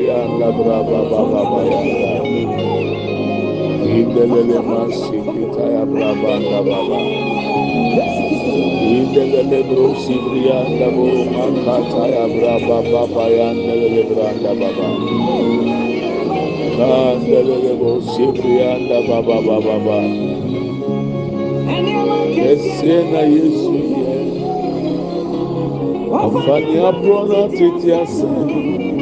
Yanda braba baba bayanda. İndelele mansi kitaya braba baba. İndelele bro sibriyanda boru mankataya baba yandelele baba. Kandelele bro sibriyanda baba baba baba. Esena Yesu ye. Afani abrona titiasa. Afani.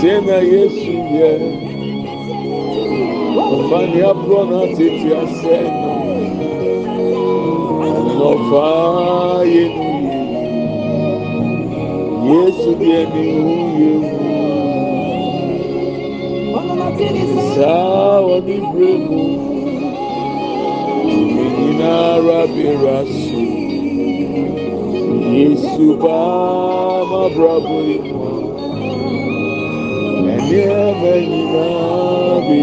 sie na yesu yɛ ɔfa ne aborɔ no atete asɛ nnɔfaa yɛ no yie yesu deɛ ne hu yɛ hu saa ɔne berɛ mu. Menyinara bera so yesu baa mabrabɔ yɛ ameyna bi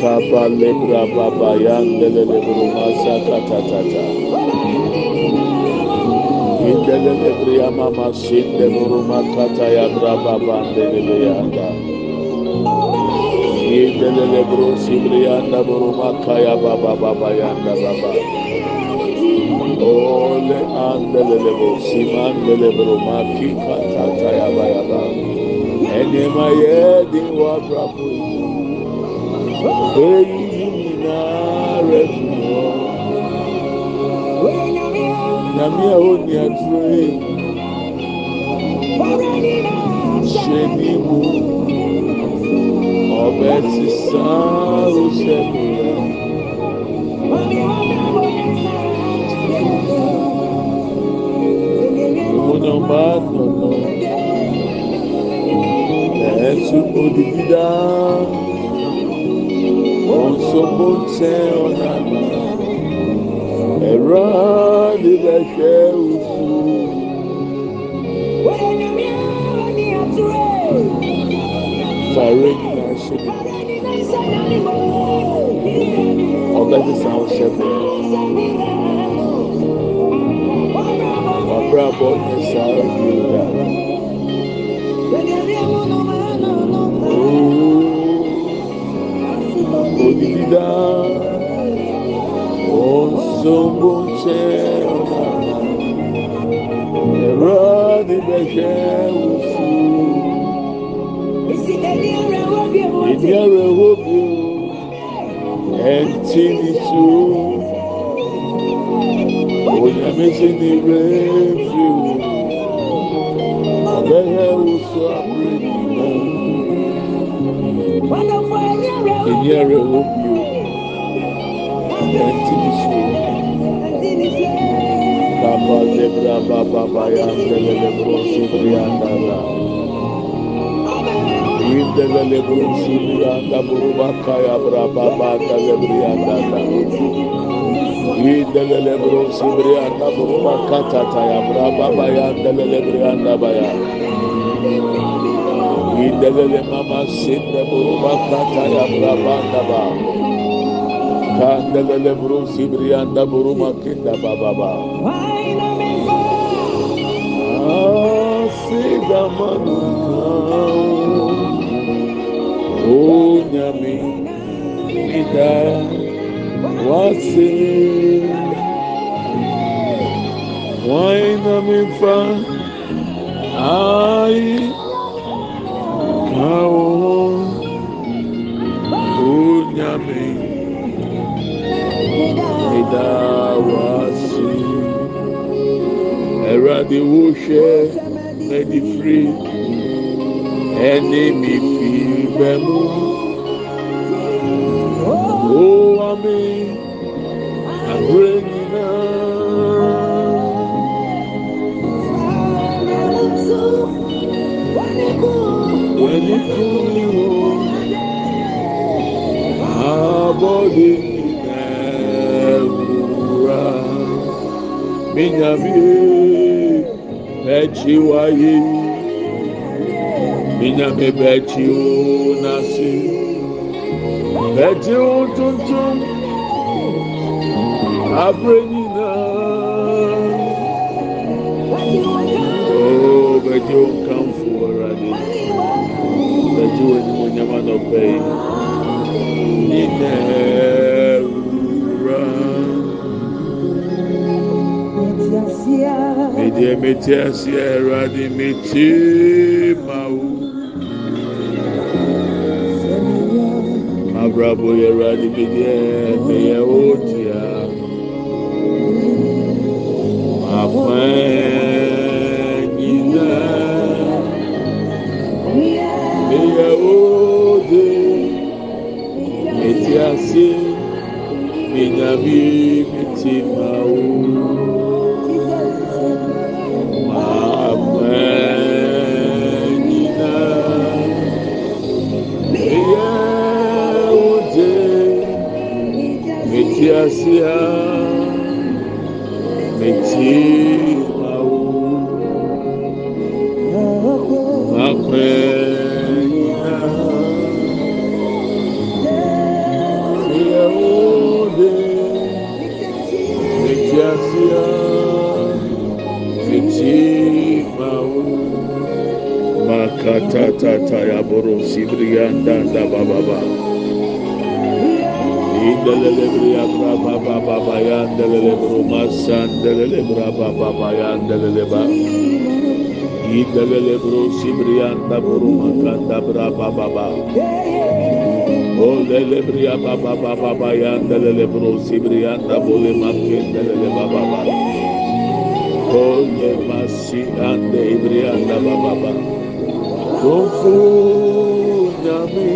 kapa lebra baba yandele lebru masa katatata indele lebri amama sinde buru makata yabra baba ndele yanda indele lebru sibri yanda buru makaya baba baba yanda baba Ole andele lebru simandele buru makika tata yaba yaba. ɛnìma yɛ di wɔ abrabò eyi nyinaa rɛ fi hɔ nyame a oni aturo yi hyɛ ni mu. Ɔbɛ sisan ɔhyɛ mi rɛ. é ọma ẹ̀sùn odi dídá ọ̀sọ́gbó tẹ ọ̀nà ẹ̀rọ níbẹ̀ ṣe òfu. Sàré nínú ẹ̀ṣẹ̀ mi. Ọbẹ̀ sísan ọ̀ṣẹ̀ mi. Wàbúrà bọ̀ ní sàré nínú ẹ̀ṣẹ̀ mi. Ìgbéga. Odidida onsomboche ẹ̀rọ níbẹ̀ṣẹ̀ wùsù ìní ọ̀rọ̀ ẹ̀wọ̀ bí o ẹ̀ǹtí ní tu ònyàmẹ́sẹ̀ ní rẹ́ẹ̀fì o ọ̀bẹ̀yẹ wùsù àbúrò nìyẹn ìní ọ̀rọ̀ ẹ̀wọ̀ bí o ẹ̀ǹtí ní tu. Kapa lebra baba baya ndele lebro sibrianda la. Indele lebro sibrianda buruba kaya bra baba da lebrianda la. Idelele bro sibri anda buruma kata taya braba baya delele bri anda baya. Indelele mama sinde buruba kata ya brabanda ba. Kandelele buru sibriyanda buruma kinda baba ba. Asiga manuka. O nyami ida wasi. Wine na mifa. Ai. Ewurade wo hwɛ n'ani firi ɛne mi fi bɛ mu. O oh, wa mi, ahore abọ́dé ẹ̀wúrà mínyàmí ẹ̀kí wáyé mínyàmí bẹ̀kí ó nàásì bẹ̀kí ó tuntun abúlé nyinaa ó bẹ̀kí ó media meya otia. Afanyina. الذي ابتداه مع أبنائنا ليعود متياسيا متياسيا braba baba oh, yanda leleba idele bro sibriyanda bro makanda braba baba. O lele briya baba baba yanda lele bro sibriyanda bole makenda lele baba baba. Oh, o le masi ande ibriyanda baba baba. Kofu nyami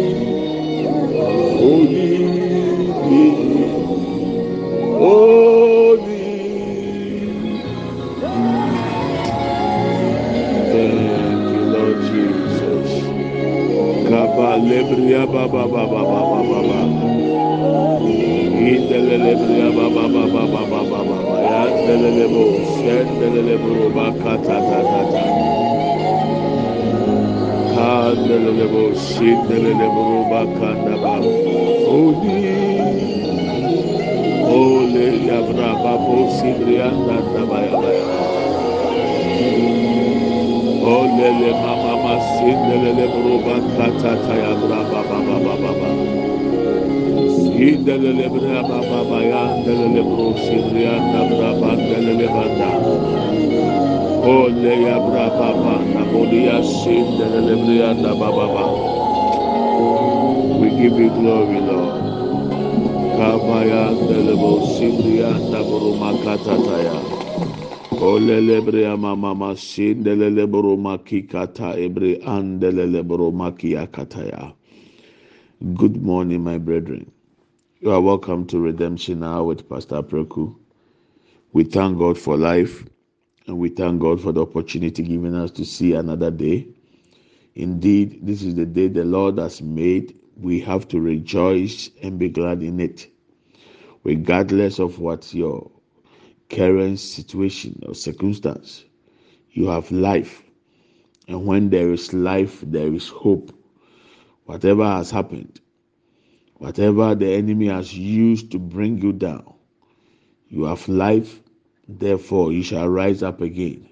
di Kaba lebria baba baba baba baba. Indelele bria baba baba baba baba. Yandelele bo shendelele bro bakata ta ta ta. Kandelele bo shindelele bro bakanda ba. Oli Ole yabra babo sibrianda tabaya baya. Olele mama masindelele buruba kata taya braba baba baba baba. Indelele braba baba ya delele buru sibrianda braba delele banda. Ole ya braba banda bodi ya sindelele brianda baba baba. We give you glory, Lord. Kabaya delebo sibrianda buruma kata taya. Olele brea mama masin delele boro maki kata ebre andelele boro maki akataya. Good morning, my brethren. You are welcome to Redemption Hour with Pastor Preku. We thank God for life and we thank God for the opportunity given us to see another day. Indeed, this is the day the Lord has made. We have to rejoice and be glad in it. regardless of what your current situation or circumstance, you have life. And when there is life, there is hope. Whatever has happened, whatever the enemy has used to bring you down, you have life, therefore you shall rise up again.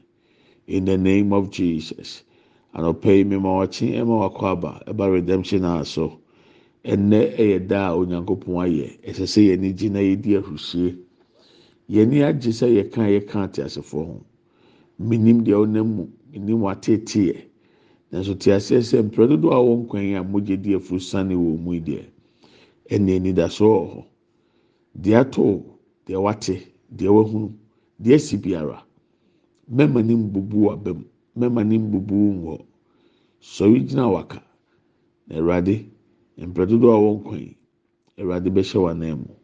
In the name of Jesus. anɔpɛ yi mi ma ɔkye ɛma wakɔ aba ɛba redemption aso ɛnɛ ɛyɛ da a onyankopɔn ayɛ ɛsɛ sɛ yɛn ani gye na yɛdi yɛn ani agye sɛ yɛka yɛka ate asefoɔ ho. Minim deɛ ɔnam mu minim wateeteɛ nanso te aseɛ sɛ mpere dodo a wɔn kwan a mogye di afuru sani wɔ mu deɛ ɛna anidasoɔ wɔ hɔ. Deɛ ato deɛ wate deɛ wahunu deɛ esi biara. Mɛma ne mbubu aba mu mɛma ne mbubu wɔ sɔre gyina waka. Na awurade mpere dodo a wɔn kwan awurade bɛhyɛ wɔn anan mu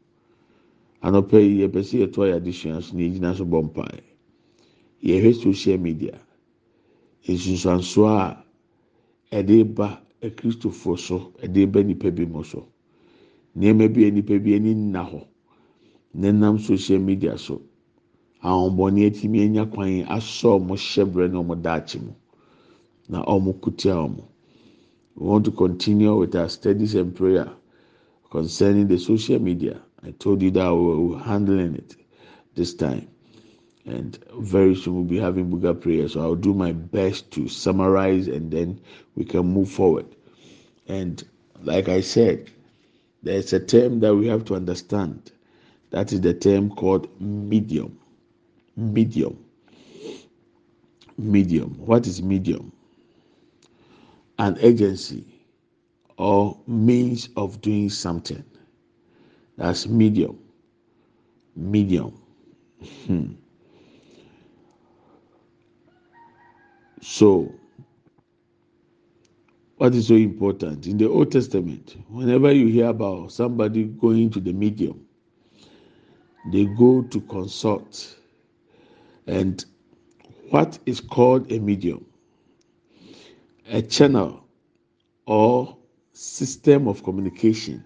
anɔpɛ yi yɛpɛ sɛ yɛto ayɛ adesua so na yɛgyina so bɔ mpae. Yɛhwɛ social media. Nsunsuansoɔ a ɛde ba akristofoɔ so ɛde ba nipa bi mo so. Nneɛma bi a nipa bi ani nna hɔ. Nenam social media so. Ahombɔni atumi anya kwan asɔ ɔmo hyɛbrɛ na ɔmo daakye mu. Na ɔmo kutia ɔmo we want to continue with our studies and prayer concerning the social media. I told you that we were handling it this time. And very soon we'll be having bigger prayer. So I'll do my best to summarize and then we can move forward. And like I said, there's a term that we have to understand. That is the term called medium. Medium. Medium. What is medium? An agency or means of doing something that's medium. Medium. Hmm. So, what is so important? In the Old Testament, whenever you hear about somebody going to the medium, they go to consult. And what is called a medium? A channel or system of communication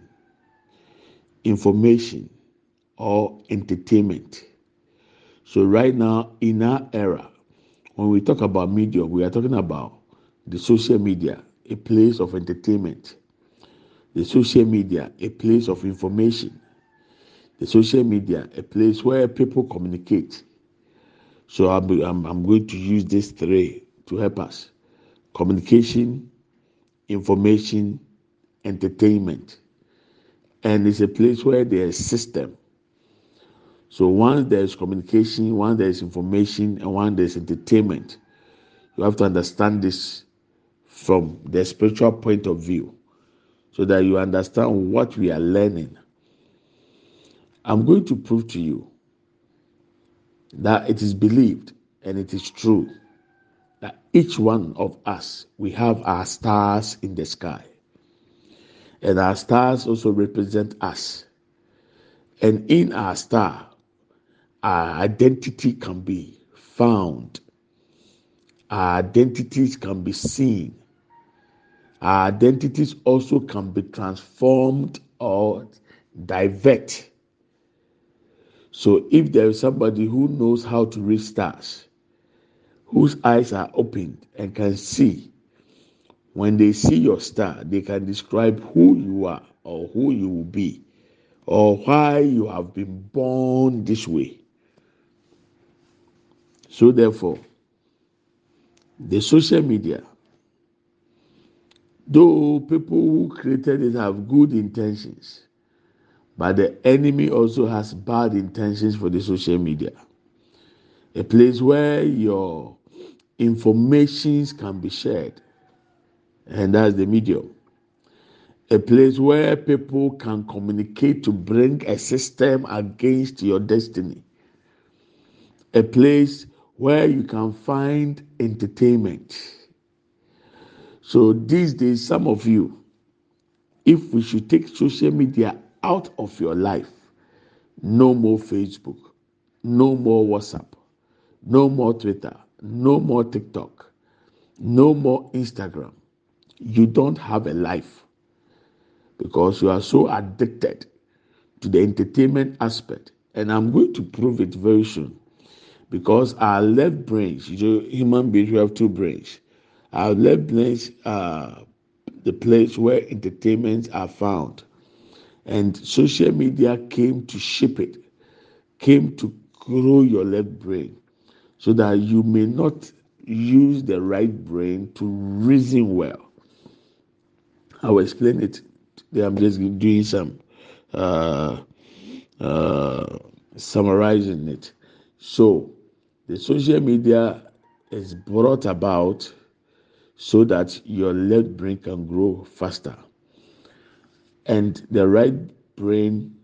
information or entertainment. So, right now, in our era, when we talk about media, we are talking about the social media, a place of entertainment, the social media, a place of information, the social media, a place where people communicate. So, I'm, I'm, I'm going to use these three to help us communication, information, entertainment and it's a place where there's system. So once there's communication, once there's information, and once there's entertainment, you have to understand this from the spiritual point of view, so that you understand what we are learning. I'm going to prove to you that it is believed and it is true that each one of us we have our stars in the sky and our stars also represent us. And in our star, our identity can be found, our identities can be seen, our identities also can be transformed or divert. So, if there is somebody who knows how to read stars, whose eyes are opened and can see when they see your star, they can describe who you are or who you will be or why you have been born this way. So, therefore, the social media, though people who created it have good intentions, but the enemy also has bad intentions for the social media. A place where your informations can be shared and that's the medium. A place where people can communicate to bring a system against your destiny. A place where you can find entertainment. So these days, some of you, if we should take social media out of your life, no more Facebook, no more WhatsApp, no more Twitter, no more TikTok, no more Instagram you don't have a life because you are so addicted to the entertainment aspect. And I'm going to prove it very soon. Because our left brains, you know, human beings, we have two brains. Our left brains are the place where entertainments are found. And social media came to shape it, came to grow your left brain so that you may not use the right brain to reason well. I will explain it. I'm just doing some uh, uh, summarizing it. So, the social media is brought about so that your left brain can grow faster. And the right brain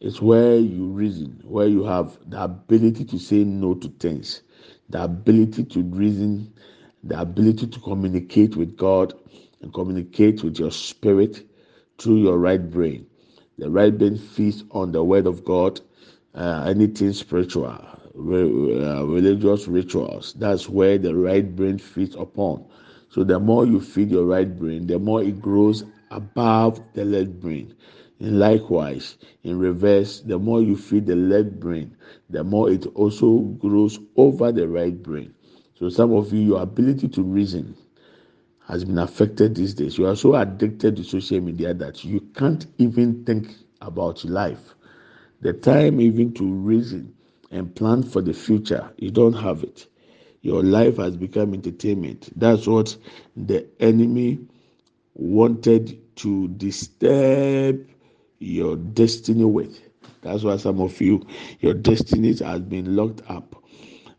is where you reason, where you have the ability to say no to things, the ability to reason, the ability to communicate with God and communicate with your spirit through your right brain. The right brain feeds on the word of God, uh, anything spiritual, re- uh, religious rituals. That's where the right brain feeds upon. So the more you feed your right brain, the more it grows above the left brain. And likewise, in reverse, the more you feed the left brain, the more it also grows over the right brain. So some of you, your ability to reason has been affected these days. You are so addicted to social media that you can't even think about life. The time even to reason and plan for the future, you don't have it. Your life has become entertainment. That's what the enemy wanted to disturb your destiny with. That's why some of you, your destinies has been locked up.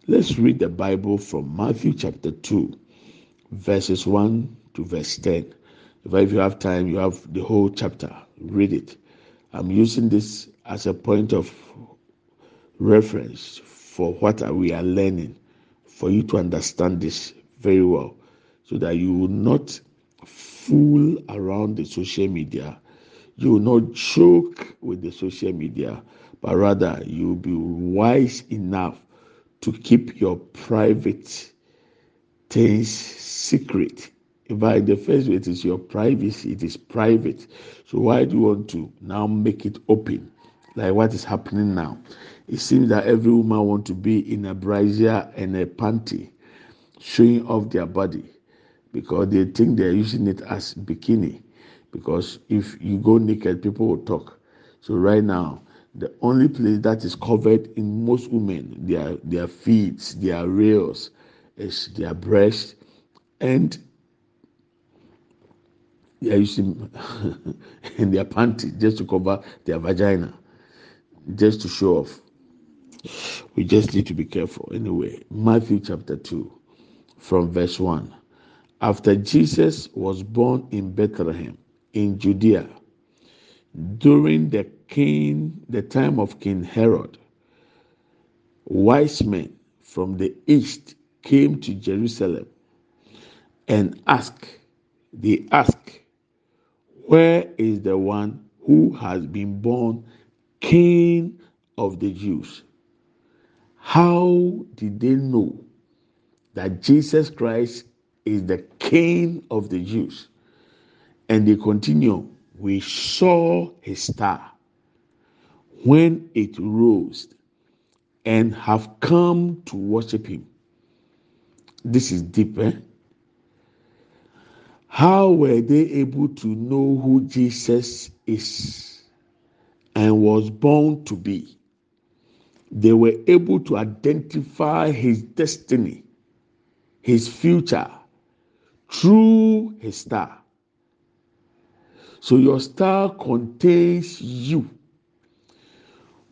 Let's read the Bible from Matthew chapter 2 verses 1 to verse 10. If you have time, you have the whole chapter. Read it. I'm using this as a point of reference for what we are learning, for you to understand this very well, so that you will not fool around the social media. You will not joke with the social media, but rather you will be wise enough to keep your private things secret. Fact, the first way it is your privacy, it is private. So why do you want to now make it open? Like what is happening now? It seems that every woman want to be in a brazier and a panty, showing off their body because they think they're using it as bikini. Because if you go naked, people will talk. So right now, the only place that is covered in most women, their their feet, their rails, is their breast and they are using in their panty just to cover their vagina, just to show off. We just need to be careful. Anyway, Matthew chapter 2, from verse 1. After Jesus was born in Bethlehem in Judea, during the king, the time of King Herod, wise men from the east came to Jerusalem and asked, they ask, where is the one who has been born king of the Jews? How did they know that Jesus Christ is the king of the Jews? And they continue, we saw his star when it rose and have come to worship him. This is deeper. Eh? How were they able to know who Jesus is and was born to be? They were able to identify his destiny, his future, through his star. So your star contains you.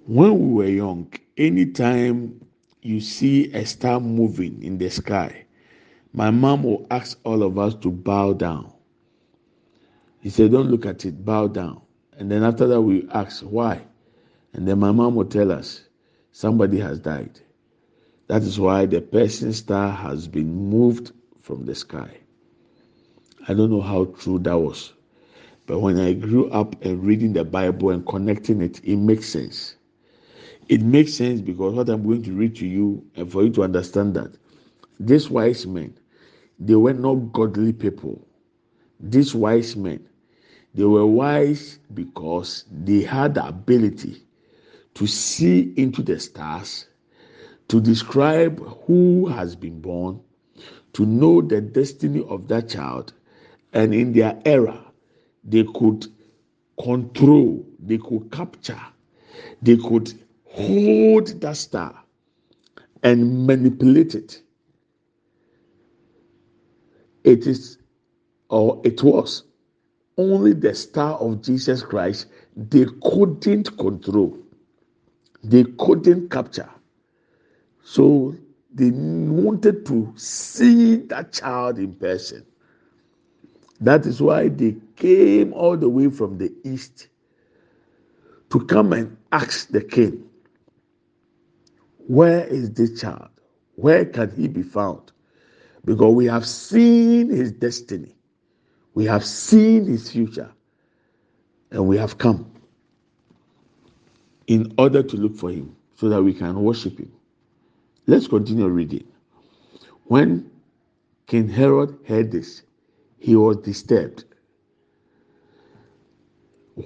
When we were young, anytime you see a star moving in the sky, my mom will ask all of us to bow down. He said, Don't look at it, bow down. And then after that, we ask, Why? And then my mom will tell us, Somebody has died. That is why the person star has been moved from the sky. I don't know how true that was. But when I grew up and reading the Bible and connecting it, it makes sense. It makes sense because what I'm going to read to you, and for you to understand that, this wise men, they were not godly people. These wise men, They were wise because they had the ability to see into the stars, to describe who has been born, to know the destiny of that child, and in their era, they could control, they could capture, they could hold that star and manipulate it. It is, or it was, only the star of Jesus Christ they couldn't control, they couldn't capture. So they wanted to see that child in person. That is why they came all the way from the east to come and ask the king, Where is this child? Where can he be found? Because we have seen his destiny, we have seen his future, and we have come in order to look for him so that we can worship him. Let's continue reading. When King Herod heard this, he was disturbed.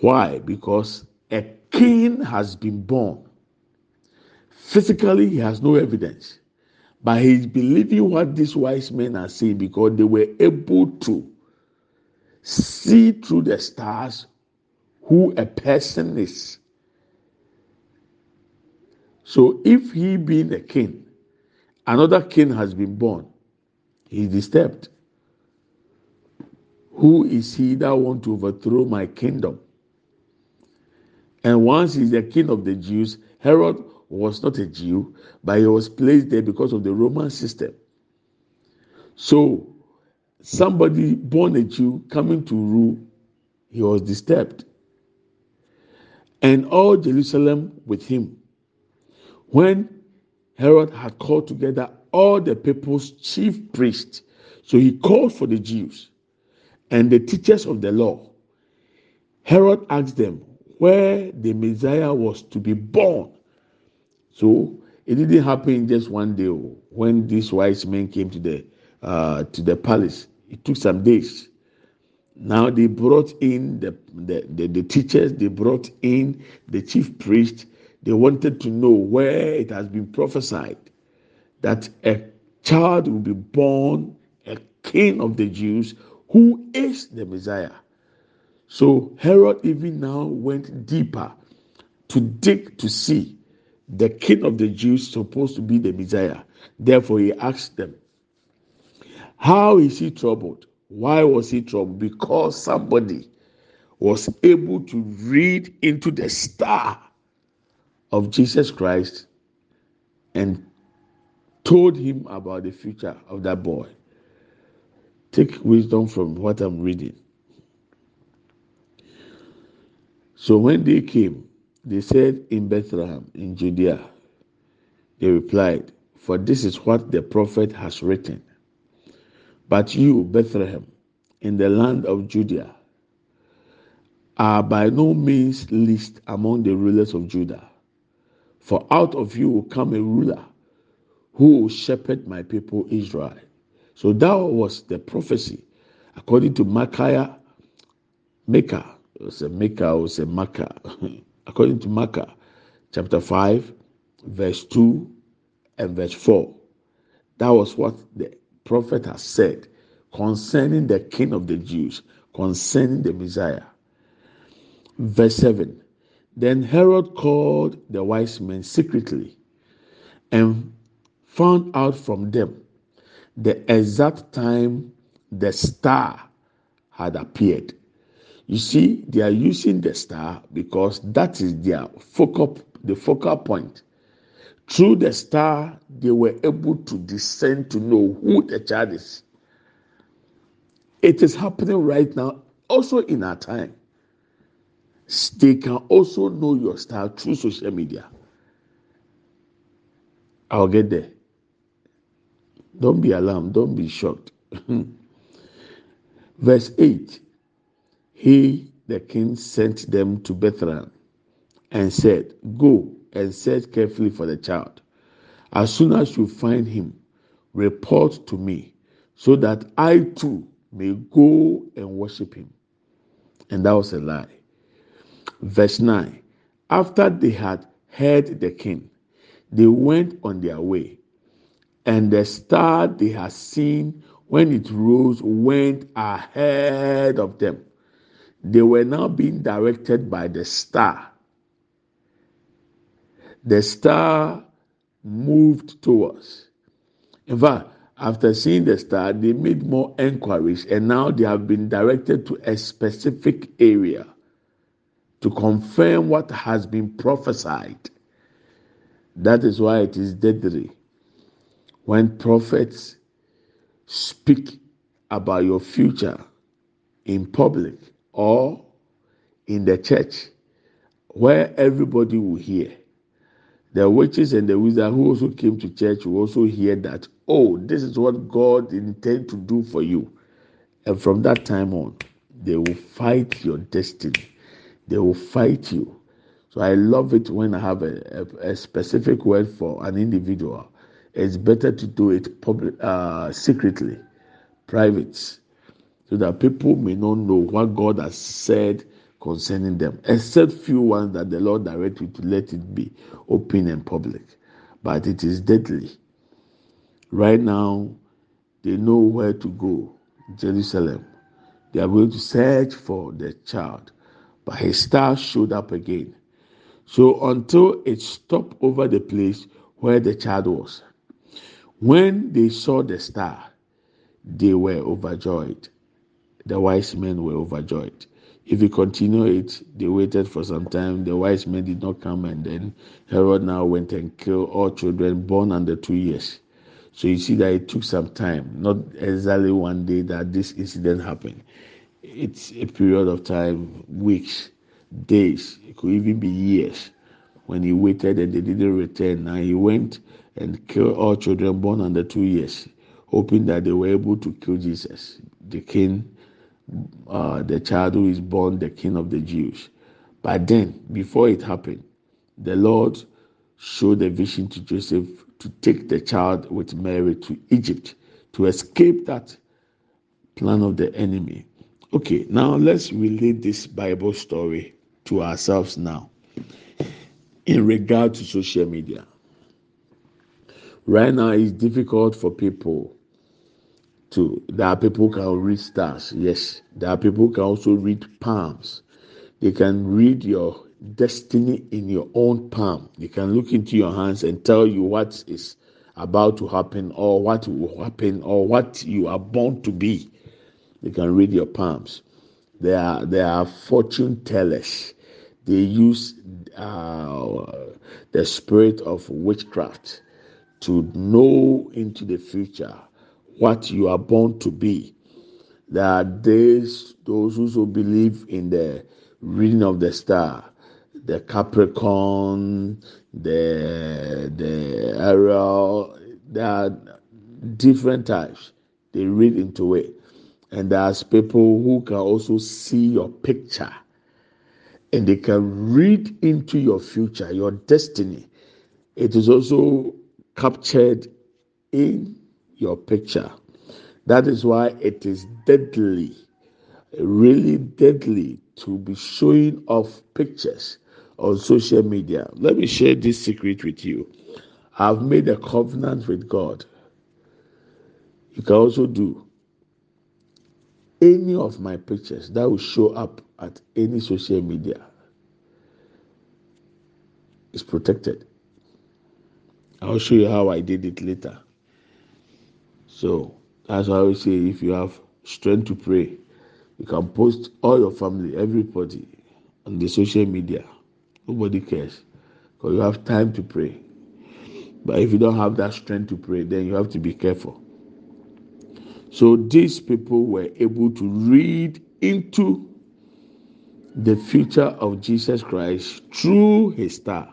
Why? Because a king has been born. Physically, he has no evidence, but he's believing what these wise men are saying because they were able to see through the stars who a person is. So, if he being a king, another king has been born, he's disturbed. Who is he that want to overthrow my kingdom? And once he's the king of the Jews, Herod was not a Jew, but he was placed there because of the Roman system. So, somebody born a Jew coming to rule, he was disturbed. And all Jerusalem with him. When Herod had called together all the people's chief priests, so he called for the Jews and the teachers of the law. Herod asked them where the Messiah was to be born. So it didn't happen just one day. Oh, when these wise men came to the uh, to the palace, it took some days. Now they brought in the, the, the, the teachers, they brought in the chief priest. They wanted to know where it has been prophesied that a child will be born, a king of the Jews who is the Messiah. So Herod even now went deeper to dig to see the king of the Jews supposed to be the Messiah. Therefore, he asked them, How is he troubled? Why was he troubled? Because somebody was able to read into the star of Jesus Christ and told him about the future of that boy. Take wisdom from what I'm reading. So when they came, they said in Bethlehem, in Judea, they replied, For this is what the prophet has written. But you, Bethlehem, in the land of Judea, are by no means least among the rulers of Judah. For out of you will come a ruler who will shepherd my people Israel. So that was the prophecy according to Micaiah, Micah, it was a Micah, it was Micah, according to Micah, chapter 5, verse 2 and verse 4. That was what the prophet has said concerning the king of the Jews, concerning the Messiah. Verse 7 Then Herod called the wise men secretly and found out from them the exact time the star had appeared. You see, they are using the star because that is their focal, the focal point. Through the star, they were able to discern to know who the child is. It is happening right now, also in our time. They can also know your star through social media. I'll get there. Don't be alarmed. Don't be shocked. Verse 8 He, the king, sent them to Bethlehem and said, Go and search carefully for the child. As soon as you find him, report to me, so that I too may go and worship him. And that was a lie. Verse 9 After they had heard the king, they went on their way, and the star they had seen when it rose went ahead of them. They were now being directed by the star. The star moved towards. In fact, after seeing the star, they made more enquiries and now they have been directed to a specific area to confirm what has been prophesied. That is why it is deadly when prophets speak about your future in public or in the church where everybody will hear. The witches and the wizards who also came to church will also hear that, oh, this is what God intends to do for you. And from that time on, they will fight your destiny. They will fight you. So I love it when I have a, a, a specific word for an individual. It's better to do it public, uh, secretly, private, so that people may not know what God has said concerning them, except few ones that the Lord directed to let it be open and public. But it is deadly. Right now, they know where to go. Jerusalem. They are going to search for the child. But his star showed up again. So until it stopped over the place where the child was. When they saw the star, they were overjoyed. The wise men were overjoyed. If you continue it, they waited for some time. The wise men did not come, and then Herod now went and killed all children born under two years. So you see that it took some time, not exactly one day that this incident happened. It's a period of time, weeks, days, it could even be years. When he waited and they didn't return, now he went and killed all children born under two years, hoping that they were able to kill Jesus, the king uh, the child who is born the king of the Jews. But then, before it happened, the Lord showed a vision to Joseph to take the child with Mary to Egypt to escape that plan of the enemy. Okay, now let's relate this Bible story to ourselves now in regard to social media. Right now, it's difficult for people to there are people who can read stars yes. There are people who can also read palms. They can read your destiny in your own palm. They can look into your hands and tell you what is about to happen or what will happen or what you are born to be. They can read your palms. There are there are fortune tellers. They use uh, the spirit of witchcraft to know into the future what you are born to be. There are days, those who believe in the reading of the star, the Capricorn, the the Ariel, there are different types. They read into it. And there's people who can also see your picture and they can read into your future, your destiny. It is also captured in your picture. That is why it is deadly, really deadly to be showing off pictures on social media. Let me share this secret with you. I've made a covenant with God. You can also do any of my pictures that will show up at any social media is protected. I'll show you how I did it later. So that's why I always say if you have strength to pray, you can post all your family, everybody on the social media. Nobody cares because you have time to pray. But if you don't have that strength to pray, then you have to be careful. So these people were able to read into the future of Jesus Christ through his star.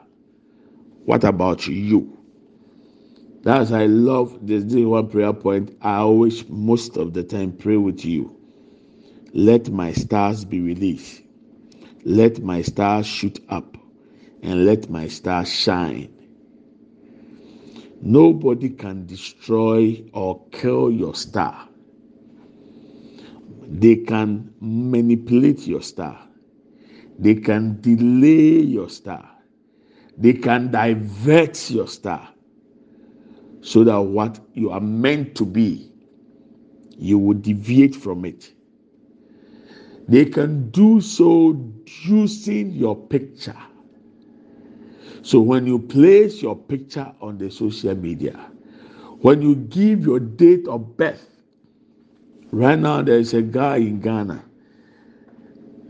What about you? That's I love this. This one prayer point. I always, most of the time, pray with you. Let my stars be released. Let my stars shoot up, and let my stars shine. Nobody can destroy or kill your star. they can manipulate your star they can delay your star they can divert your star so that what you are meant to be you will deviate from it. They can do so using your picture. So when you place your picture on the social media when you give your date of birth right now there is a guy in ghana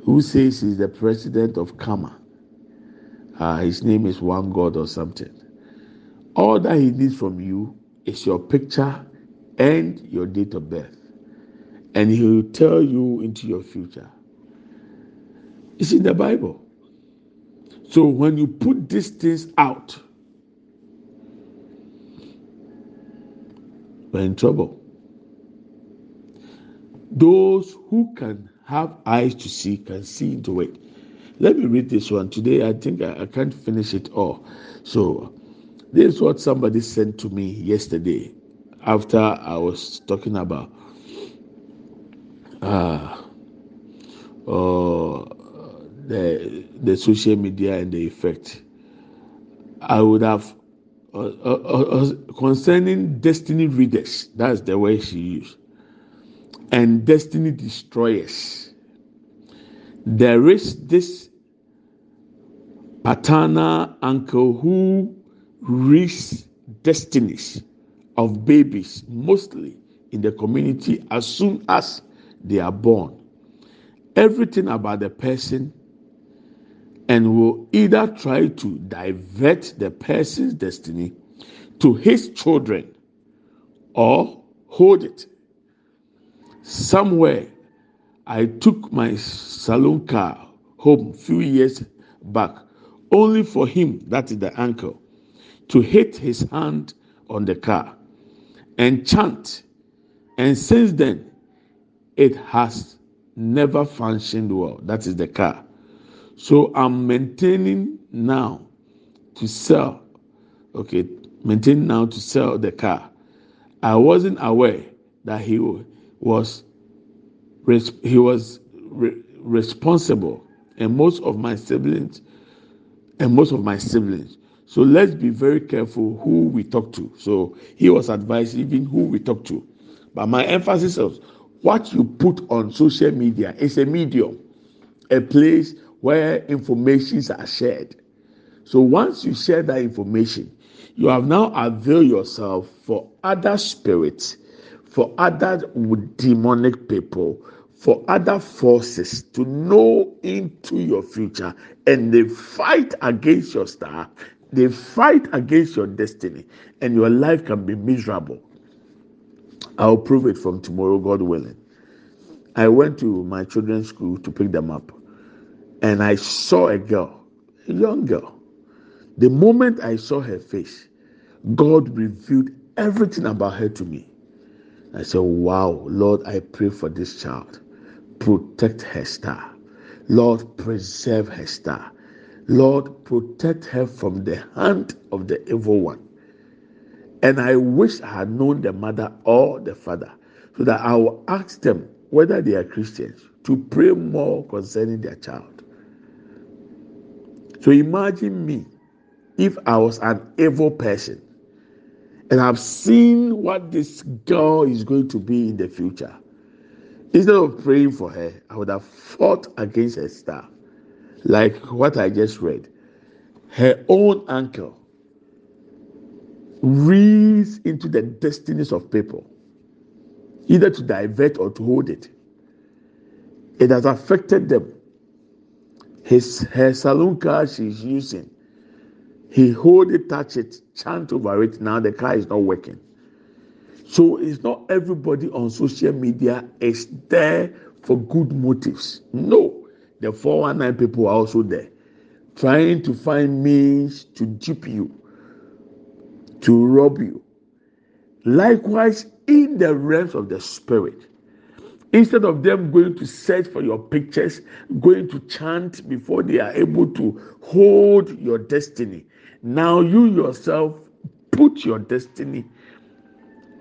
who says he's the president of kama. Uh, his name is one god or something all that he needs from you is your picture and your date of birth. And he will tell you into your future. It's in the bible. So when you put these things out we're in trouble. Those who can have eyes to see can see into it. Let me read this one. Today i think i, I can't finish it all. So this is what somebody sent to me yesterday after I was talking about uh, uh, the the social media and the effect. I would have uh, uh, uh, uh concerning destiny readers. That's the way she used, and destiny destroyers. There is this paternal uncle who risks destinies of babies, mostly in the community, as soon as they are born. Everything about the person and will either try to divert the person's destiny to his children or hold it. Somewhere, I took my saloon car home few years back, only for him, that is the uncle, to hit his hand on the car and chant. And since then, it has never functioned well. That is the car. So I'm maintaining now to sell. Okay, maintaining now to sell the car. I wasn't aware that he was he was re- responsible, and most of my siblings and most of my siblings so let's be very careful who we talk to. So he was advised even who we talk to. But my emphasis is what you put on social media is a medium, a place where informations are shared. So once you share that information, you have now availed yourself for other spirits, for other demonic people, for other forces to know into your future and they fight against your star they fight against your destiny, and your life can be miserable. I'll prove it from tomorrow, God willing. I went to my children's school to pick them up, and I saw a girl, a young girl. The moment I saw her face, God revealed everything about her to me. I said, Wow, Lord, I pray for this child. Protect her star. Lord, preserve her star. Lord, protect her from the hand of the evil one. And I wish I had known the mother or the father so that I will ask them whether they are Christians to pray more concerning their child. So imagine me if I was an evil person and I've seen what this girl is going to be in the future. Instead of praying for her, I would have fought against her star like what I just read. Her own uncle reads into the destinies of people, either to divert or to hold it. It has affected them. His her saloon car she's using, he hold it, touch it, chant over it. Now the car is not working. So it's not everybody on social media is there for good motives. No The 419 people are also there trying to find means to dupe you, to rob you. Likewise, in the realms of the spirit, instead of them going to search for your pictures, going to chant before they are able to hold your destiny, now you yourself put your destiny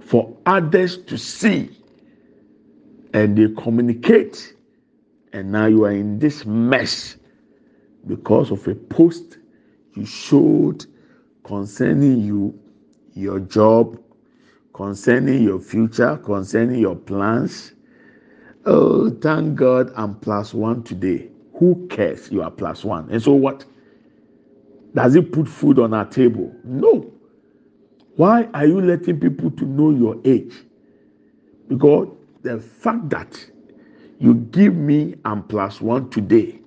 for others to see and they communicate and now you are in this mess because of a post you showed concerning you your job concerning your future concerning your plans. Oh thank god i'm plus one today. Who cares? You are plus one. And so what? Does it put food on our table? No. Why are you letting people to know your age? Because the fact that you give me I'm plus one today,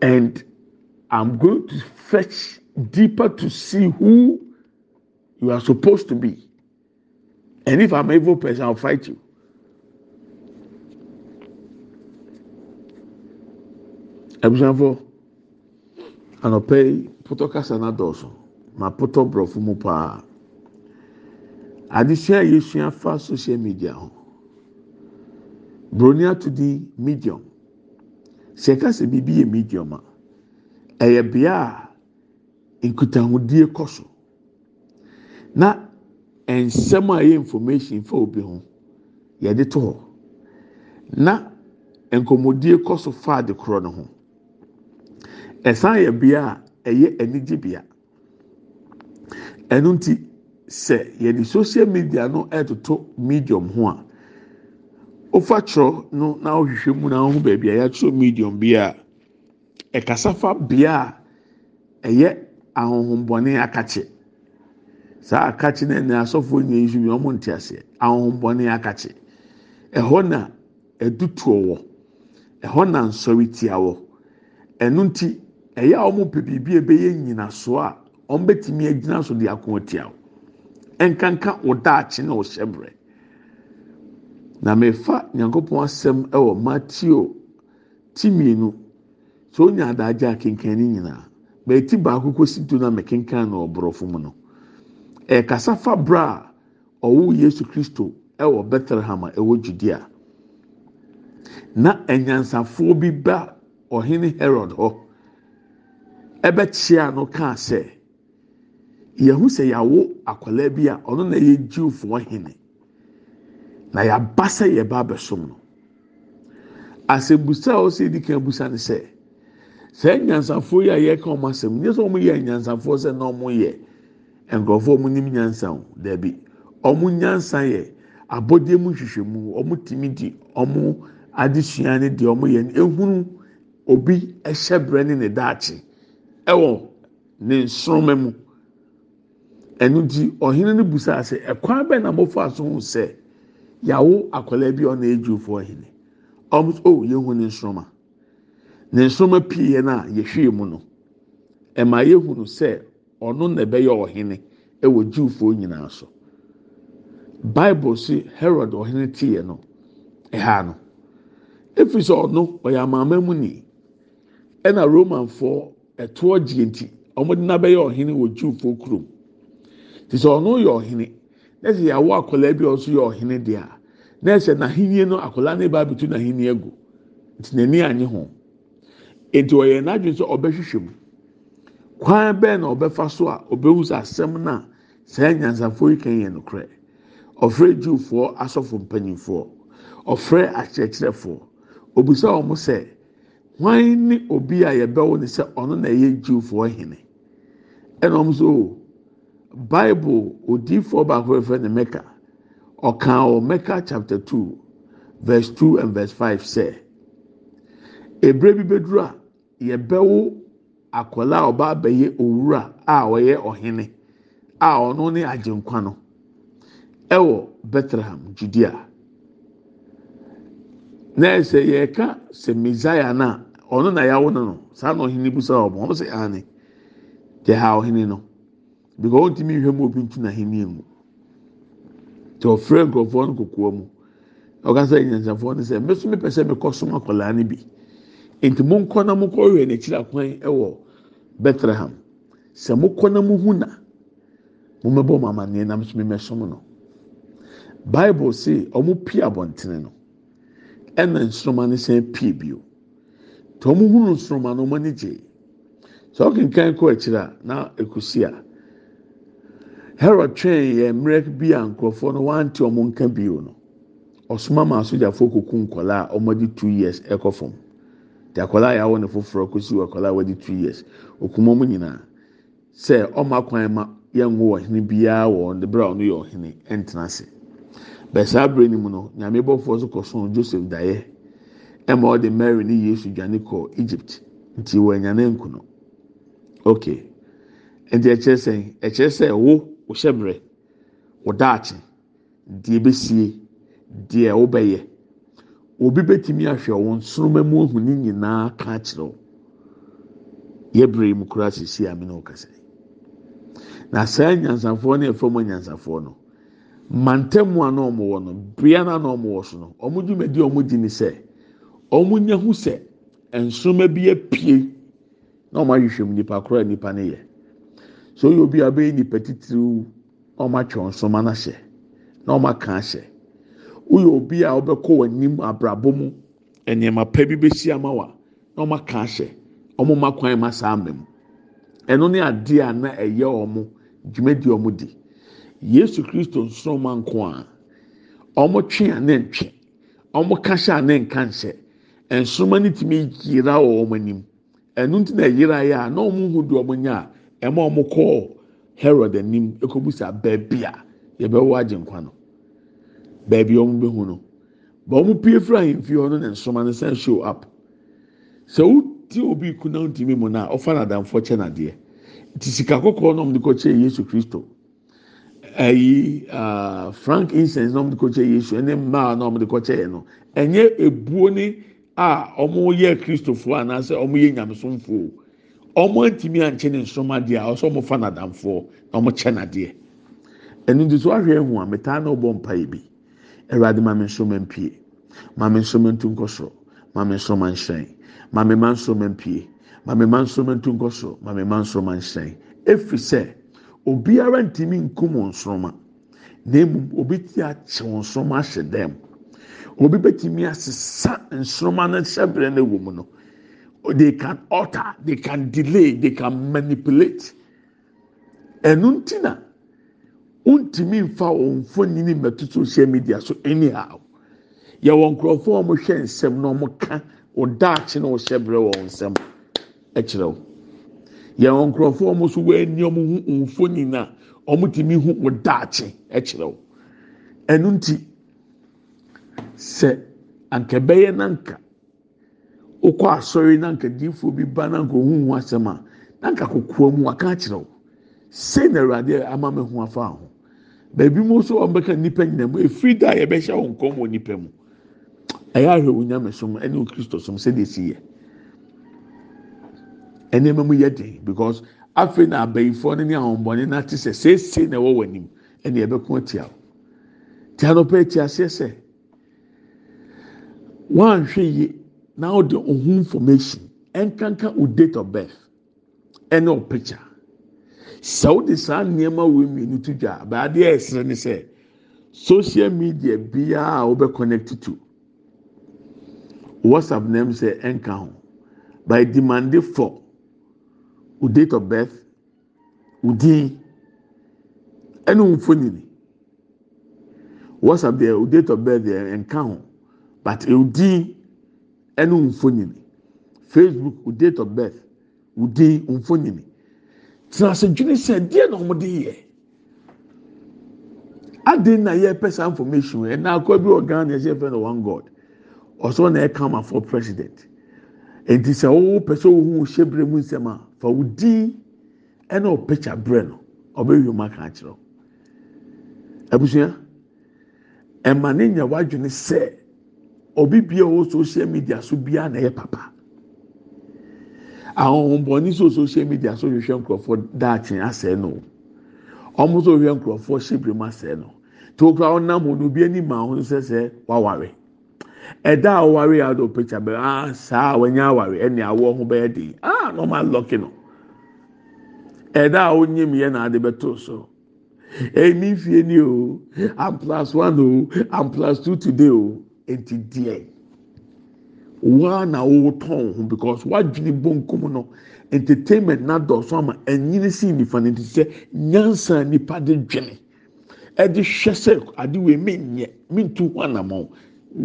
and I'm going to fetch deeper to see who you are supposed to be. And if I'm evil person, I'll fight you. abusuafo anɔpɛ yi pɔtɔ kasa na ma pɔtɔ borɔfo mu paa adesua a yɛsua social media ho broni ato di medium. Sɛ ɛka sɛ biribi yɛ medium a. Ɛyɛ bea a nkutahodie kɔ so na nsɛm a ɛyɛ information fa obi ho yɛde to hɔ na nkɔmɔdie kɔ so fa ade korɔ no ho. Ɛsan yɛ bea a ɛyɛ anigye bea ɛno nti sɛ yɛde social media no ɛtoto medium ho a. ofa kyerɛ no na ɔhwehwɛ mu na ɔho baabi a yɛatwerɛ medium bi a ɛkasa fa bea a ɛyɛ ahohombɔne akakye saa akakye no ɛna asɔfoɔ nyɛ yi so ɔmo nte aseɛ. Ahohombɔne akakye ɛhɔ na ɛdutuo wɔ. Ɛhɔ na nsɔre tia wɔ. Ɛno nti ɛyɛ a ɔmo pɛ biribi a ɛbɛyɛ nyinasoɔ a ɔmo bɛtumi agyina so de ako atia wo. Ɛnkanka wɔ na ɔhyɛ brɛ. Na mefa nyankopɔn asɛm wɔ matthew ti mmienu so onya adagye a kenkan ne nyinaa bɛɛti baako kɔsi do na mekenkan na ɔborɔfo mu no. Ɛkasa fa bra a ɔwɔ yesu kristo wɔ bethlehem a ɛwɔ judea. Na anyansafoɔ bi ba ɔhene herod hɔ. Ɛbɛkyia no kaa sɛ yɛho sɛ yɛawo akwadaa bi a ɔno na ɛyɛ jiwfoɔ hene na yaba sɛ yɛba abɛsom no asɛmbusa a ɔsɛ edi kan busa ne sɛ sɛ nyansafoɔ yi a yɛka wɔn asɛm nyɛ sɛ wɔn yɛ nyansafoɔ sɛ na wɔn yɛ nkurɔfoɔ wɔn nim nyansa o dɛbi wɔn nyansa yɛ abɔdeɛ mu hwehwɛmu wɔn timi di wɔn adesua ne deɛ wɔn yɛ ehunu obi ɛhyɛ brɛ ne ne daakye ɛwɔ ne nsoroma mu ɛnu ti ɔhene no busa sɛ ɛkwan bɛn na mo fa so ho sɛ. Yàwó akwadaa bi a ɔna edwufoɔ hene ɔmo o yɛhu ne nsoroma. Ne nsoroma pii yɛ na yɛhwie mu no ɛma yɛhu no sɛ ɔno na ɛbɛyɛ ɔhene ɛwɔ dwufoɔ nyinaa so bible si herod ɔhene tiiɛ no ɛha no efi sɛ ɔno ɔyɛ amaama mu ni ɛna romanfoɔ ɛtoɔ gye nti ɔmo de n'abɛyɛ ɔhene wɔ dwufoɔ kurom te sɛ ɔno yɛ ɔhene. Na sɛ yɛawo akwadaa bi a. Ɔso yɛ ɔhene deɛ a na sɛ n'ahenni no akwadaa no ba nti n'ani anye ho nti ɔyɛ n'adwene sɛ ɔbɛhwehwɛ mu kwan bɛn na ɔbɛfa so a ɔbɛhu sɛ asɛm na saa nyansafoɔ yi kan yɛ nokorɛ ɔfrɛ jiwfoɔ asɔfo mpanyinfoɔ ɔfrɛ akyerɛkyerɛfoɔ obisa wɔn sɛ hwan ne obi a yɛbɛwo ne sɛ ɔno na wɔn bible odiifoɔ baako efɛ ne mɛka ɔkan wɔ mɛka chapter two verse two and verse five sɛ ebire bi beduru a yɛbɛwo akwadaa a ɔba abɛyɛ owura a ɔyɛ ɔhene a ɔno ne agyenkwa no ɛwɔ bethlehem judea na ɛsɛ yɛka sɛ messiah na ɔno na yɛawo no no saa na ɔhene bi sɛ ɔmo ɔmo sɛ ane deɛ ha ɔhene no. Because ɔntumi nhwɛ mu obi ntu n'ahenni mu. Te ɔfrɛ nkurɔfoɔ no mu. Ɔkasa nyansafoɔ no sɛ mbɛso mepɛ sɛ mekɔ som akwadaa no bi. Nti mo nkɔ na mo kɔ hwɛ n'akyiri akwan ɛwɔ bethlehem. Sɛ mo kɔ na mo hu na mo mɛbɔ mo amaneɛ na mo so mɛsom no. Bible say ɔmo pie abɔntene no. Ɛna nsoroma no sɛn pie bio. Te ɔmo hu no nsoroma no ɔmo gye. Sɛ ɔkenkan kɔ akyiri na ekusi a. herod twɛn yɛ mmerɛ bi a nkurɔfoɔ no wante wɔn nka bio no ɔsoma ma asogyafoɔ kuku nkɔla a wɔde two years ɛkɔ fam. Te akɔla a yɛawɔ ne foforɔ kɔsi wɔ akɔla a wɔde two years. Okum wɔn nyinaa sɛ ɔmo akwan ma yɛn ngo ɔhene biara wɔ ɔde bere a ɔno yɛ ɔhene ɛntena ase. Bɛsaa bere no mu no nyame bɔfoɔ so kɔsɔn joseph daeɛ ɛma ɔde mary ne yesu dwane kɔ egypt. Nti wɔ anyane nkono okay nti ɛkyerɛ sɛ ɛkyerɛ sɛ wo ɔhyɛ berɛ ɔdaakye deɛ bɛsie deɛ wobɛyɛ. Obi bɛtumi ahwɛ wɔn nsoroma mu ohu ne nyinaa ka akyerɛ wo. Yɛbrɛ mu kura sisi ame na ɔkasa na saa nyansafoɔ yɛfrɛ mu nyansafoɔ no mantamu a na wɔn wɔ no bea na na wɔn wɔ so no wɔn dwumadi a wɔn di ni sɛ wɔn nya ho sɛ nsoroma bi apue na wɔn ahwehwɛ mu. Nipa korɔ a nipa no yɛ. So oyɛ obi a nipa titiriw na wɔn atwa nsoroma no ahyɛ na wɔn aka ahyɛ. Woyɛ obi a wɔbɛkɔ wɔn anim abrabɔ mu nneɛma pɛ bi bɛsi ama wa na wɔn aka ahyɛ wɔn ma kwan ma saa ama ɛno ne adeɛ a na ɛyɛ wɔn dwumadi a wɔn di. Yesu kristo nsoroma nko a wɔn twe a ne ntwe wɔn ka hyɛ a ne nka nhyɛ nsoroma no tumi yira wɔ wɔn anim. Ɛno ti na yira yɛ a na wɔn hu deɛ wɔn nya a ɛma wɔn kɔɔ herod anim ekobusa beebi a yɛbɛwɔ agye nkwa no. Beebi wɔn bɛhu no. Ba wɔn pie firi ahemfie hɔ no na nsoroma no sɛn show up. Sɛ wotie obi kuna ntumi mu na ɔfa n'adamfo kyɛ n'adeɛ. Ti sika kɔkɔɔ na wɔn de kɔ kyɛ yesu kristo. Ɛyi frank incense na wɔn de kɔ kyɛ yesu ɛne mmaa na wɔn de kɔ kyɛ yɛ no. Ɛnyɛ ebuo ne a wɔn yɛ kristofoɔ anaasɛ wɔn yɛ nyamesomfoɔ. Wɔn ntumi ankyɛ ne nsoroma deɛ a ɔsɛ wɔn fa n'adamfoɔ na wɔn kyɛ n'adeɛ. Ɛnu so ahwɛ ehu a metaa na ɔbɔ mpa yi bi ɛwurade maame nsoroma mpie. Maame nsoroma ntu nkɔ soro. Maame nsoroma nhyɛn maame ma nsoroma mpie. Maame ma nsoroma ntu nkɔ soro. Maame ma nsoroma nhyɛn efiri sɛ obiara ntumi nkum nsoroma na emu obi ti akyɛ nsoroma ahyɛ dɛm. Obi bɛtumi asesa nsoroma no hyɛbrɛ no wɔ mu no they can alter they can delay they can manipulate. Ɛnu nti ntumi nfa wɔn mfonini mɛto social media so anyhow. Yɛwɔ nkurɔfoɔ a wɔhwɛ nsɛm na wɔka ɔdaakye na ɔhyɛbrɛ wɔn nsɛm ɛkyerɛ wo yɛwɔ nkurɔfoɔ a wɔn nso wɔani wɔn ho mfonini na wɔtumi hu ɔdaakye ɛkyerɛ wo ɛnu nti sɛ anka bɛyɛ nanka wokɔ asɔre nanka diifoɔ bi ba nanka ohun ho asɛm a nanka kokoa mu waka akyerɛ wo. Sei na awurade ama me ho afa ho. Baabi mu nso wɔn bɛka nipa nyinaa mu efiri da a yɛbɛhyɛ wɔn kɔn wɔ nipa mu. Ɛyɛ ahwɛ wɔn nyame som ɛne wɔn kristo som sɛdeɛ esi yɛ. Ɛnneɛma mu yɛ den because afei na abayifoɔ no ne ahombɔne na te sɛ seesei na ɛwɔ wɔn anim ɛne ɛbɛko atia o tia no pɛ eti aseɛ sɛ wɔn ahwɛ yie na ɔde ɔho information ɛnkanka o date of birth ɛne o picture. Sɛ wode saa nneɛma wo mmienu to dwa abaadeɛ ɛsere ne sɛ social media biara a wobɛ connect to. Whatsapp nam sɛ ɛnka ho. By demand for o date of birth o din ɛne o mfonini whatsapp deɛ o date of birth deɛ ɛnka ho. But o din ɛne o mfonini facebook o date of birth o din o mfonini tena ase dwene sɛ deɛ na wɔn de yɛ adeɛ na yɛpɛ saa information yɛ na akɔ bi wɔ ghana yɛsɛ fɛ no one god. Ɔsɔ na ɛka ma for president. Nti sɛ wɔwɔ pɛ sɛ wɔn ho hyɛ brɛ mu nsɛm a fa wo din ɛna picture brɛ no ɔbɛwie mu aka akyerɛw abusua ɛma ne nya wadwene sɛ obi bia wɔ social media so bia na ɛyɛ papa. Ahohombɔni so social media so hwehwɛ nkurɔfoɔ daakye asɛe no. Wɔn nso hwehwɛ nkurɔfoɔ hyɛbire mu no. Tí o kura ɔnam hɔ no obi anim a ɔno sɛ ɛda a ɔware ado picture bɛ ah saa wɔnyɛ aware ɛne awɔ ho bɛyɛ den. Ah normal lɔki no. Ɛda a onyim yɛ na ade bɛto so. Ɛni fie ni o. Am plus one o. Am plus two today o. eti deɛ waa na wotɔn ho because wadwene bonkum no entertainment na dɔso ama ɛnyini si nifa no. Ti sɛ nyansa nipa de dwene. Ɛde hwɛ sɛ ade wei menyɛ mentu ho anamɔ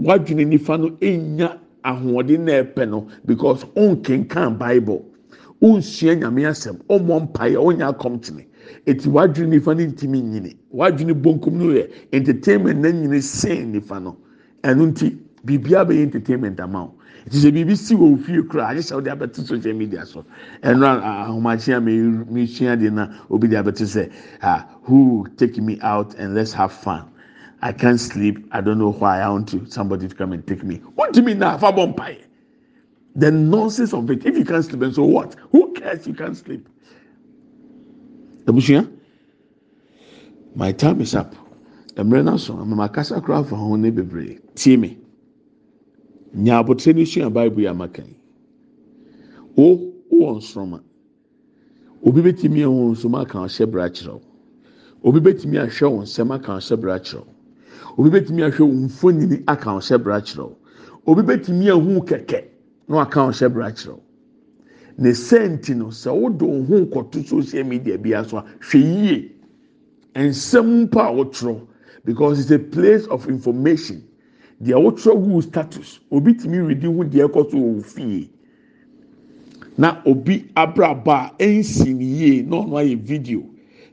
wadwene nifa no enya ahoɔden na ɛpɛ no because ɔnkenkan bible. Ɔnsua nyame asɛm. Ɔmmɔ mpaeɛ ɔnyɛ akɔmtene. Eti wadwene nifa no ntumi nyini. Wadwene bonkum no yɛ entertainment na nyini sen nifa no ɛno nti biribiara bɛyɛ entertainment ama wo nti sɛ biribi si wɔ ofie kura agye sɛ ɔde abɛto social media so. Ɛno ahomakye a mesua deɛ na obi de abɛto sɛ ah who take me out and let's have fun? I can't sleep. I don't know why. I want somebody to come and take me. What do wontumi na afa bɔ mpaeɛ the nonsense of it. If you can't sleep and so what? Who cares you can't sleep? Abusua my time is up mmerɛ no so amama kasa koraa fa ho ne bebree. Tie me. Nya abotire ne sua bible yɛ amaka yi. O wɔ nsoroma obi betumi ɛho nsoma aka ɔhyɛ bra kyerɛw obi betumi ahwɛ wɔn nsɛm aka ɔhyɛ bra kyerɛw obi betumi ahwɛ wɔn mfonini aka ɔhyɛ bra kyerɛw obi betumi ahu kɛkɛ na aka ɔhyɛ bra kyerɛw ne sɛnti no sɛ wodɔ ohun kɔto social media bi aso a hwɛ yie. Nsɛm mpo a wotwerɛ because it's a place of information. Deɛ wotwerɛ gu status obi tumi redi ho deɛ ɛkɔ so wɔ fie obi abraba a ɛnsi ne yie na video.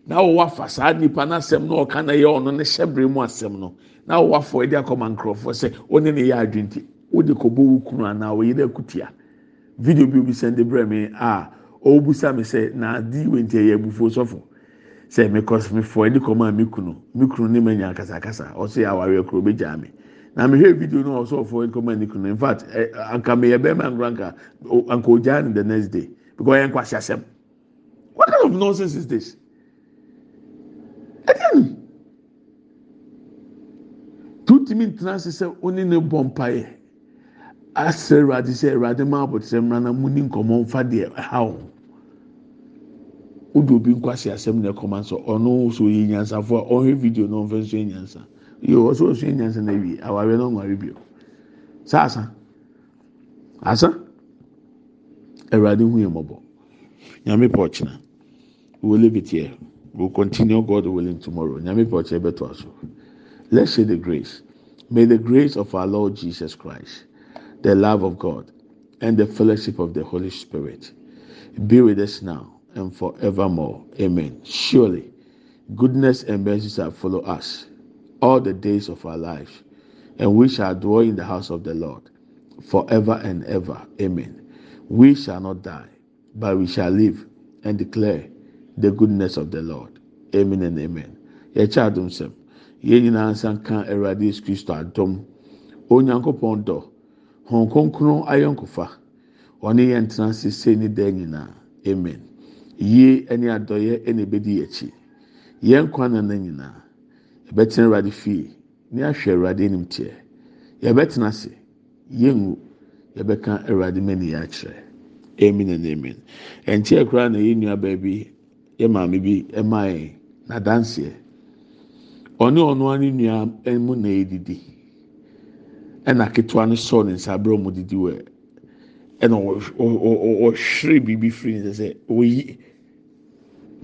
Na wɔwɔ afa saa nipa n'asɛm na ɔka na yɛ ɔno ne hyɛbrɛ mu asɛm no. Na wɔwɔ afɔ ɛde akɔma nkorɔfoɔ sɛ ɔne ne yɛ adwinti. Wode kɔbɔ wo kunu anaa ɔyɛ kutia. Video bi obi sɛn de brɛ mi a ɔbusa mi sɛ na adi wɔ nti ɛyɛ abufuo sɔfo sɛ mekɔ mefɔ ɛde kɔma mi kunu. Mi kunu ne ma nya kasakasa. Ɔsɛ yɛ awaare kuro bɛ gya mi na mehwɛ video no ɔsɔ ɔfɔ nkɔmɔ ne kunu. In fact ɛ anka meyɛ bɛrima nkura nka anka ogya ne the next day. Because ɔyɛ nkwasi asɛm. What kind of nonsense is this? Ɛdi ɛnu tutumi ntena ase sɛ ɔne ne bɔ mpaeɛ. Asɛ ɛwurade sɛ ɛwurade maa abotire mmira na mu ni nkɔmɔ nfa deɛ ɛha wɔn wodi obi nkwasi asɛm na ɛkɔma nso ɔno nso yɛ nyansafo a ɔhwɛ video na ɔnfɛ nso yɛ nyansa yìí wọ́n sọ oṣù ẹ̀yàn sẹ́nà wie awaare náà nware bio sáàsà asa ẹ̀rọ̀adé hu yẹn mọ̀bọ̀. Nyame pọ̀ kyena we leave it here. We will continue. God willing tomorrow. Nyame pọ̀ kyena bẹ́ẹ̀ aso let's say the grace. May the grace of our Lord Jesus Christ the love of God and the fellowship of the Holy Spirit be with us now and forevermore amen surely goodness and mercy shall follow us all the days of our life, and we shall dwell in the house of the Lord forever and ever. Amen. We shall not die, but we shall live and declare the goodness of the Lord. Amen and amen. Yɛkyɛ adum sɛm, yɛn nyinaa nsa ka Awurade Yesu Kristo adum, Onyankopɔn dɔ, Hɔn Kronkron ayɔnkofa, ɔne yɛn tena sese ne dan nyinaa. Amen. Yie ɛne adɔyɛ ɛna ebedi akyi. Yɛn kwan na ne nyinaa. yɛbɛtena awurade fie ne ahwɛ awurade anim teɛ. Yɛbɛtena ase. Yɛngu. Yɛbɛka awurade mani yɛ akyerɛ. Amen and amen. Ɛnkyɛn koraa na yɛn nua baabi yɛ maame bi ɛmaa yɛn n'adanseɛ. Ɔne ɔno ani nua mu na yɛdidi ɛna ketewa no sɔɔ ne nsa abere ɔmo didi wɔ. Ɛna ɔhwere biribi firi ne sɛ oyi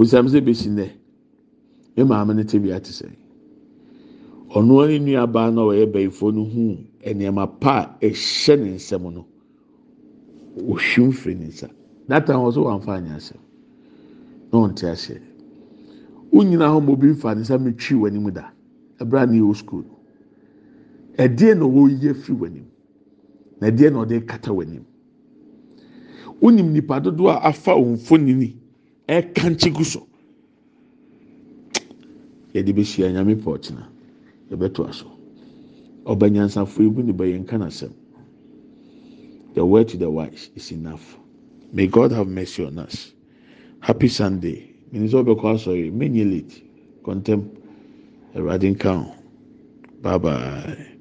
busam sɛ besi nnɛ yɛ maame no te bi ate sɛ ɔno ne nua baa na ɔyɛ bɛyifoɔ no hu nneɛma pa a ɛhyɛ ne nsam no ohwim firi ne nsa. Data hɔ so wɔnfa anya asɛm. Na ɔnte ahyɛ wonyina hɔ ma obi nfa ne nsa metwi wɔ anim da ɛbɛrɛ ne yɛ sukuu ɛdeɛ na ɔyɛ firi wɔ anim na ɛdeɛ na ɔde kata wɔ anim wonim nipa dodoɔ afa wɔn mfonini ɛka nkye gu so yɛde bɛhyia nyame pɔtena yɛbɛto aso ɔba nyansafo ebu ne bɛyɛ nka n'asɛm the word to the wise is enough. May god have mercy on us. Happy sunday. Minisɛ ɔbɛkɔ asɔre menye late kɔntɛm awurade nka bye bye.